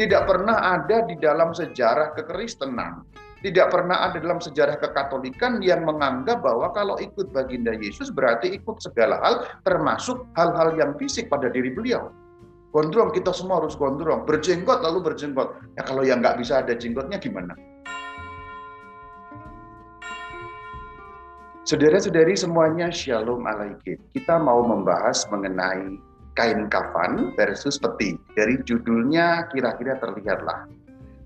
Tidak pernah ada di dalam sejarah kekristenan, tidak pernah ada dalam sejarah kekatolikan yang menganggap bahwa kalau ikut baginda Yesus berarti ikut segala hal, termasuk hal-hal yang fisik pada diri beliau. Gondrong, kita semua harus gondrong. Berjenggot lalu berjenggot. Ya kalau yang nggak bisa ada jenggotnya gimana? Saudara-saudari semuanya, Shalom Alaikum. Kita mau membahas mengenai kain kafan versus peti. Dari judulnya kira-kira terlihatlah.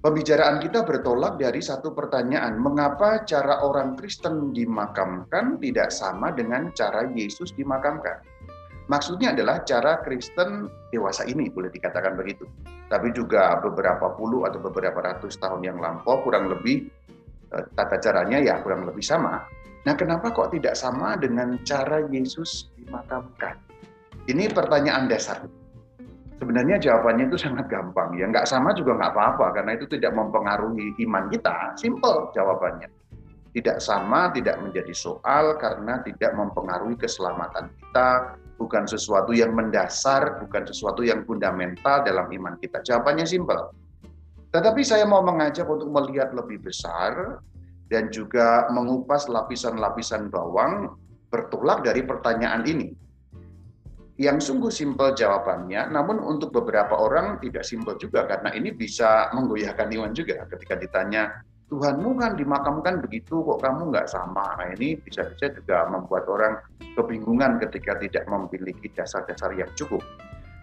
Pembicaraan kita bertolak dari satu pertanyaan, mengapa cara orang Kristen dimakamkan tidak sama dengan cara Yesus dimakamkan? Maksudnya adalah cara Kristen dewasa ini, boleh dikatakan begitu. Tapi juga beberapa puluh atau beberapa ratus tahun yang lampau, kurang lebih eh, tata caranya ya kurang lebih sama. Nah, kenapa kok tidak sama dengan cara Yesus dimakamkan? Ini pertanyaan dasar. Sebenarnya jawabannya itu sangat gampang ya, nggak sama juga nggak apa-apa karena itu tidak mempengaruhi iman kita. Simple jawabannya. Tidak sama, tidak menjadi soal karena tidak mempengaruhi keselamatan kita, bukan sesuatu yang mendasar, bukan sesuatu yang fundamental dalam iman kita. Jawabannya simple. Tetapi saya mau mengajak untuk melihat lebih besar dan juga mengupas lapisan-lapisan bawang bertolak dari pertanyaan ini. Yang sungguh simpel jawabannya, namun untuk beberapa orang tidak simpel juga karena ini bisa menggoyahkan iman juga ketika ditanya, Tuhanmu kan dimakamkan begitu kok kamu nggak sama. Nah ini bisa-bisa juga membuat orang kebingungan ketika tidak memiliki dasar-dasar yang cukup.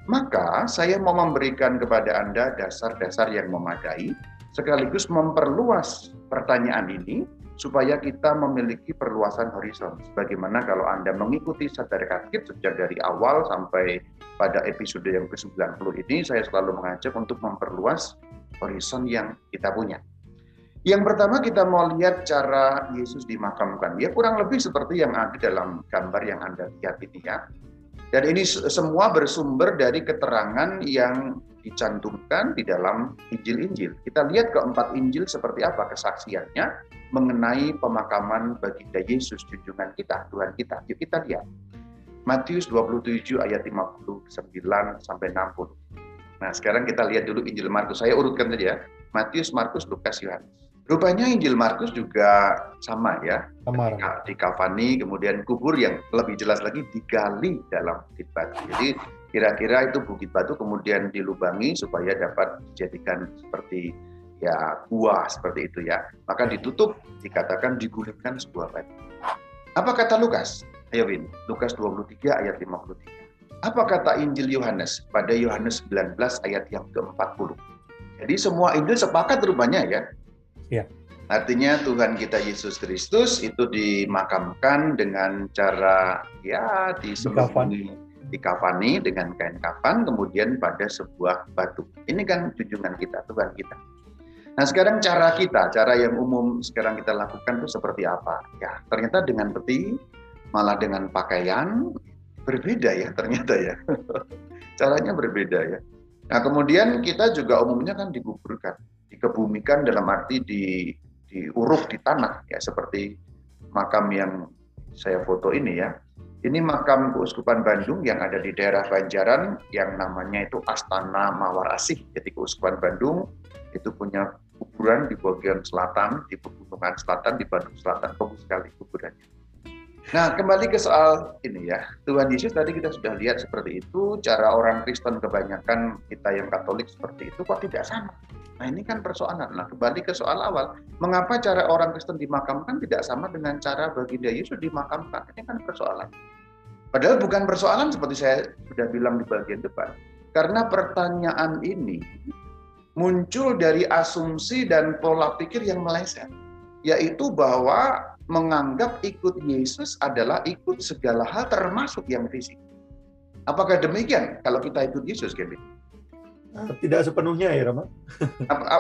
Maka saya mau memberikan kepada Anda dasar-dasar yang memadai sekaligus memperluas pertanyaan ini supaya kita memiliki perluasan horizon. Sebagaimana kalau Anda mengikuti sadar kaget sejak dari awal sampai pada episode yang ke-90 ini, saya selalu mengajak untuk memperluas horizon yang kita punya. Yang pertama kita mau lihat cara Yesus dimakamkan. Ya kurang lebih seperti yang ada dalam gambar yang Anda lihat ini ya. Dan ini semua bersumber dari keterangan yang dicantumkan di dalam Injil-Injil. Kita lihat keempat Injil seperti apa kesaksiannya mengenai pemakaman baginda Yesus, junjungan kita, Tuhan kita. Yuk kita lihat. Matius 27 ayat 59 sampai 60. Nah, sekarang kita lihat dulu Injil Markus. Saya urutkan saja ya. Matius, Markus, Lukas, Yohanes. Rupanya Injil Markus juga sama ya. Sama. Di kafani, kemudian kubur yang lebih jelas lagi digali dalam batu. Jadi kira-kira itu bukit batu kemudian dilubangi supaya dapat dijadikan seperti ya gua seperti itu ya. Maka ditutup dikatakan digulingkan sebuah batu. Apa kata Lukas? Ayo Win, Lukas 23 ayat 53. Apa kata Injil Yohanes pada Yohanes 19 ayat yang ke-40? Jadi semua Injil sepakat rupanya ya Ya. Artinya Tuhan kita Yesus Kristus itu dimakamkan dengan cara ya disembunyi dikafani dengan kain kafan kemudian pada sebuah batu. Ini kan junjungan kita, Tuhan kita. Nah sekarang cara kita, cara yang umum sekarang kita lakukan itu seperti apa? Ya ternyata dengan peti, malah dengan pakaian berbeda ya ternyata ya. Caranya berbeda ya. Nah kemudian kita juga umumnya kan dikuburkan dikebumikan dalam arti di diuruk di tanah ya seperti makam yang saya foto ini ya. Ini makam Keuskupan Bandung yang ada di daerah Banjaran yang namanya itu Astana Mawar Asih. Jadi Keuskupan Bandung itu punya kuburan di bagian selatan, di pegunungan selatan, di Bandung Selatan. Bagus sekali kuburannya. Nah, kembali ke soal ini ya. Tuhan Yesus tadi kita sudah lihat seperti itu, cara orang Kristen kebanyakan kita yang Katolik seperti itu kok tidak sama. Nah ini kan persoalan. Nah kembali ke soal awal, mengapa cara orang Kristen dimakamkan tidak sama dengan cara baginda Yesus dimakamkan? Ini kan persoalan. Padahal bukan persoalan seperti saya sudah bilang di bagian depan. Karena pertanyaan ini muncul dari asumsi dan pola pikir yang meleset. Yaitu bahwa menganggap ikut Yesus adalah ikut segala hal termasuk yang fisik. Apakah demikian kalau kita ikut Yesus, Kevin? Tidak sepenuhnya ya, Rama.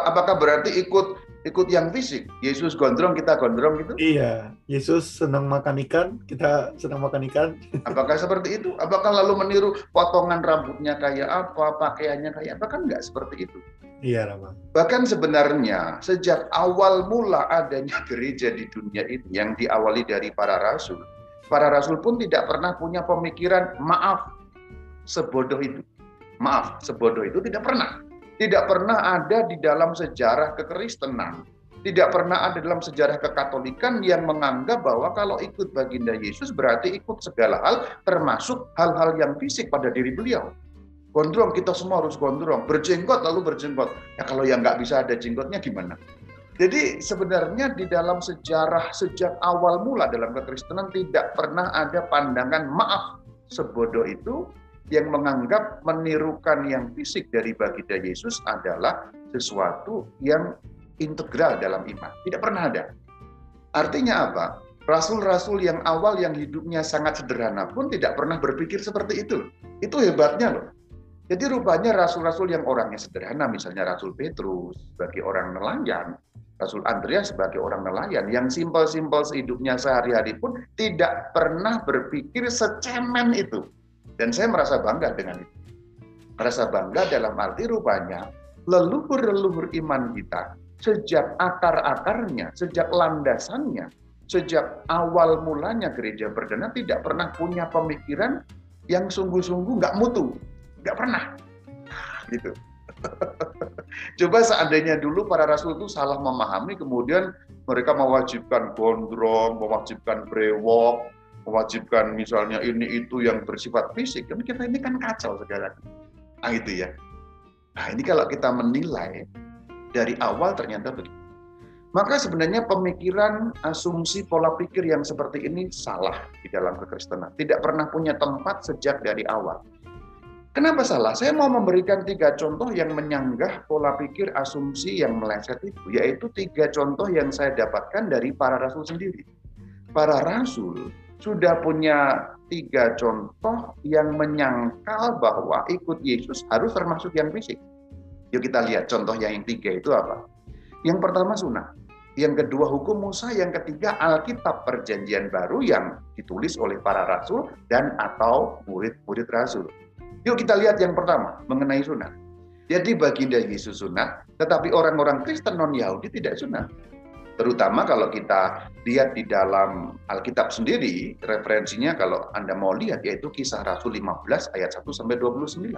Apakah berarti ikut ikut yang fisik? Yesus gondrong, kita gondrong gitu? Iya, Yesus senang makan ikan, kita senang makan ikan. Apakah seperti itu? Apakah lalu meniru potongan rambutnya kayak apa, pakaiannya kayak apa? Kan nggak seperti itu. Iya, Rama. Bahkan sebenarnya sejak awal mula adanya gereja di dunia ini yang diawali dari para rasul, para rasul pun tidak pernah punya pemikiran maaf sebodoh itu maaf, sebodoh itu tidak pernah. Tidak pernah ada di dalam sejarah kekristenan, tidak pernah ada dalam sejarah kekatolikan yang menganggap bahwa kalau ikut baginda Yesus berarti ikut segala hal termasuk hal-hal yang fisik pada diri beliau. Gondrong, kita semua harus gondrong. Berjenggot lalu berjenggot. Ya kalau yang nggak bisa ada jenggotnya gimana? Jadi sebenarnya di dalam sejarah sejak awal mula dalam kekristenan tidak pernah ada pandangan maaf sebodoh itu yang menganggap menirukan yang fisik dari baginda Yesus adalah sesuatu yang integral dalam iman. Tidak pernah ada. Artinya apa? Rasul-rasul yang awal yang hidupnya sangat sederhana pun tidak pernah berpikir seperti itu. Itu hebatnya loh. Jadi rupanya rasul-rasul yang orangnya sederhana, misalnya Rasul Petrus sebagai orang nelayan, Rasul Andreas sebagai orang nelayan, yang simpel-simpel hidupnya sehari-hari pun tidak pernah berpikir secemen itu. Dan saya merasa bangga dengan itu. Merasa bangga dalam arti rupanya leluhur-leluhur iman kita sejak akar-akarnya, sejak landasannya, sejak awal mulanya gereja perdana tidak pernah punya pemikiran yang sungguh-sungguh nggak mutu Nggak pernah. Gitu. Coba seandainya dulu para rasul itu salah memahami, kemudian mereka mewajibkan gondrong, mewajibkan brewok, mewajibkan misalnya ini itu yang bersifat fisik, kan kita ini kan kacau sekarang. Nah itu ya. Nah ini kalau kita menilai dari awal ternyata begitu. Maka sebenarnya pemikiran, asumsi, pola pikir yang seperti ini salah di dalam kekristenan. Tidak pernah punya tempat sejak dari awal. Kenapa salah? Saya mau memberikan tiga contoh yang menyanggah pola pikir asumsi yang meleset itu, yaitu tiga contoh yang saya dapatkan dari para rasul sendiri. Para rasul sudah punya tiga contoh yang menyangkal bahwa ikut Yesus harus termasuk yang fisik. Yuk kita lihat contoh yang tiga itu apa. Yang pertama sunnah, yang kedua hukum Musa, yang ketiga Alkitab Perjanjian Baru yang ditulis oleh para rasul dan atau murid-murid rasul. Yuk kita lihat yang pertama mengenai sunat. Jadi baginda Yesus sunat, tetapi orang-orang Kristen non-Yahudi tidak sunat. Terutama kalau kita lihat di dalam Alkitab sendiri, referensinya kalau Anda mau lihat yaitu kisah Rasul 15 ayat 1 sampai 29.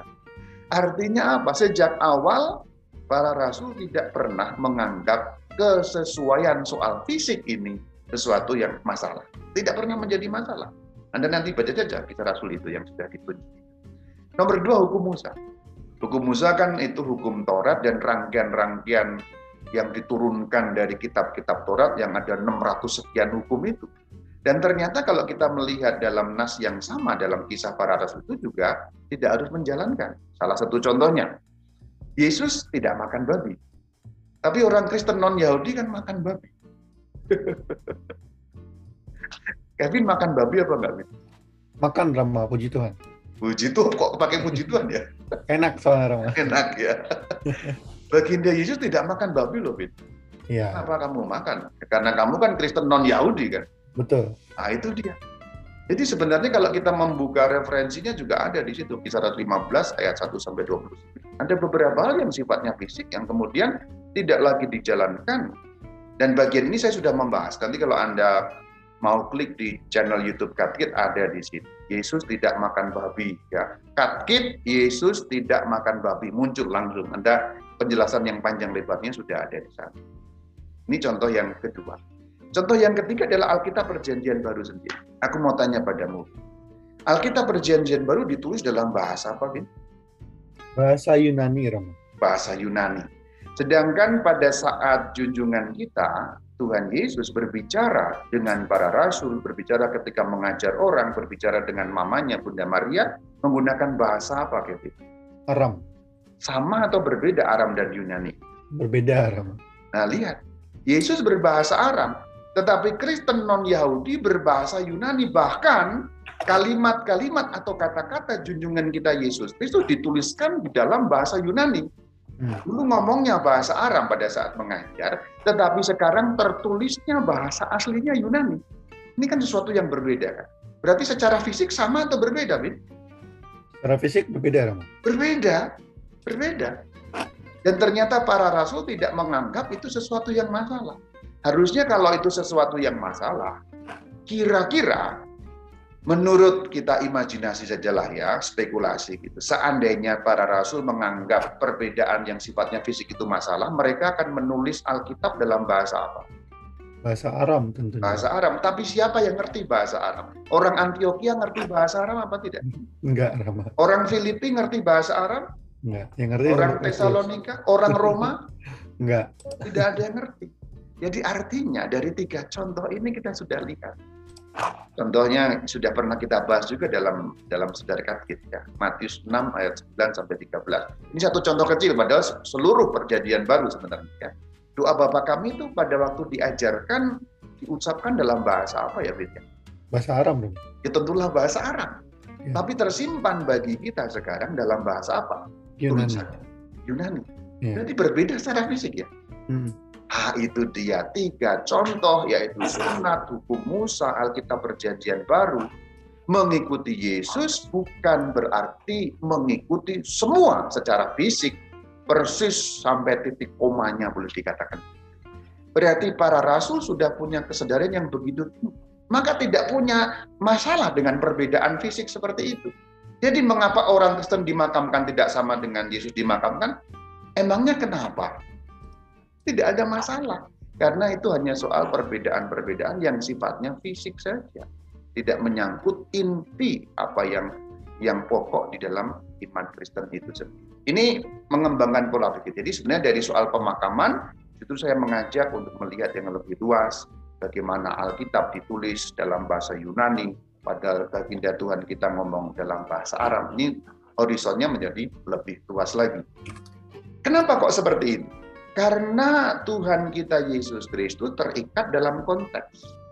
Artinya apa? Sejak awal para rasul tidak pernah menganggap kesesuaian soal fisik ini sesuatu yang masalah. Tidak pernah menjadi masalah. Anda nanti baca saja kisah Rasul itu yang sudah ditunjuk. Nomor dua hukum Musa. Hukum Musa kan itu hukum Taurat dan rangkaian-rangkaian yang diturunkan dari kitab-kitab Taurat yang ada 600 sekian hukum itu. Dan ternyata kalau kita melihat dalam nas yang sama dalam kisah para rasul itu juga tidak harus menjalankan. Salah satu contohnya, Yesus tidak makan babi. Tapi orang Kristen non-Yahudi kan makan babi. Kevin makan babi apa enggak? Makan Rama, puji Tuhan. Puji Tuhan, kok pakai puji Tuhan ya? Enak soalnya Rama. Enak ya. Baginda Yesus tidak makan babi loh, Bin. Iya. Kenapa kamu makan? Karena kamu kan Kristen non-Yahudi kan? Betul. Nah itu dia. Jadi sebenarnya kalau kita membuka referensinya juga ada di situ kisah 15 ayat 1 sampai 20. Ada beberapa hal yang sifatnya fisik yang kemudian tidak lagi dijalankan. Dan bagian ini saya sudah membahas. Nanti kalau Anda mau klik di channel YouTube Katkit ada di sini. Yesus tidak makan babi ya. Katkit Yesus tidak makan babi muncul langsung. Anda penjelasan yang panjang lebarnya sudah ada di sana. Ini contoh yang kedua. Contoh yang ketiga adalah Alkitab Perjanjian Baru sendiri. Aku mau tanya padamu. Alkitab Perjanjian Baru ditulis dalam bahasa apa, Bin? Bahasa Yunani, Ram. Bahasa Yunani. Sedangkan pada saat junjungan kita, Tuhan Yesus berbicara dengan para rasul, berbicara ketika mengajar orang, berbicara dengan mamanya Bunda Maria, menggunakan bahasa apa, Kevin? Aram. Sama atau berbeda Aram dan Yunani? Berbeda Aram. Nah, lihat. Yesus berbahasa Aram, tetapi Kristen non-Yahudi berbahasa Yunani. Bahkan kalimat-kalimat atau kata-kata junjungan kita Yesus Kristus dituliskan di dalam bahasa Yunani. Hmm. Dulu ngomongnya bahasa Aram pada saat mengajar, tetapi sekarang tertulisnya bahasa aslinya Yunani. Ini kan sesuatu yang berbeda kan? Berarti secara fisik sama atau berbeda, Bin? Secara fisik berbeda, Ram. Berbeda, berbeda. Dan ternyata para rasul tidak menganggap itu sesuatu yang masalah. Harusnya kalau itu sesuatu yang masalah, kira-kira menurut kita imajinasi sajalah ya, spekulasi gitu. Seandainya para rasul menganggap perbedaan yang sifatnya fisik itu masalah, mereka akan menulis Alkitab dalam bahasa apa? Bahasa Aram tentunya. Bahasa Aram. Tapi siapa yang ngerti bahasa Aram? Orang Antioquia ngerti bahasa Aram apa tidak? Enggak, Rama. Orang Filipi ngerti bahasa Aram? Enggak. Yang ngerti Orang. Tesalonika? Orang Roma? Enggak. Tidak ada yang ngerti. Jadi artinya dari tiga contoh ini kita sudah lihat. Contohnya sudah pernah kita bahas juga dalam dalam sedar katkit ya. Matius 6 ayat 9 sampai 13. Ini satu contoh kecil padahal seluruh perjanjian baru sebenarnya ya. Doa Bapa kami itu pada waktu diajarkan diucapkan dalam bahasa apa ya Fit? Bahasa Aram dong. Ya tentulah bahasa Arab. Ya. Tapi tersimpan bagi kita sekarang dalam bahasa apa? Yunani. Yunani. Ya. Berarti berbeda secara fisik ya. Hmm. Ah, itu dia tiga contoh, yaitu sunat, hukum Musa, Alkitab Perjanjian Baru. Mengikuti Yesus bukan berarti mengikuti semua secara fisik, persis sampai titik komanya boleh dikatakan. Berarti para rasul sudah punya kesadaran yang begitu maka tidak punya masalah dengan perbedaan fisik seperti itu. Jadi mengapa orang Kristen dimakamkan tidak sama dengan Yesus dimakamkan? Emangnya kenapa? Tidak ada masalah. Karena itu hanya soal perbedaan-perbedaan yang sifatnya fisik saja. Tidak menyangkut inti apa yang yang pokok di dalam iman Kristen itu sendiri. Ini mengembangkan pola pikir. Jadi sebenarnya dari soal pemakaman, itu saya mengajak untuk melihat yang lebih luas, bagaimana Alkitab ditulis dalam bahasa Yunani, padahal baginda Tuhan kita ngomong dalam bahasa Arab. Ini horizonnya menjadi lebih luas lagi. Kenapa kok seperti ini? Karena Tuhan kita Yesus Kristus terikat dalam konteks.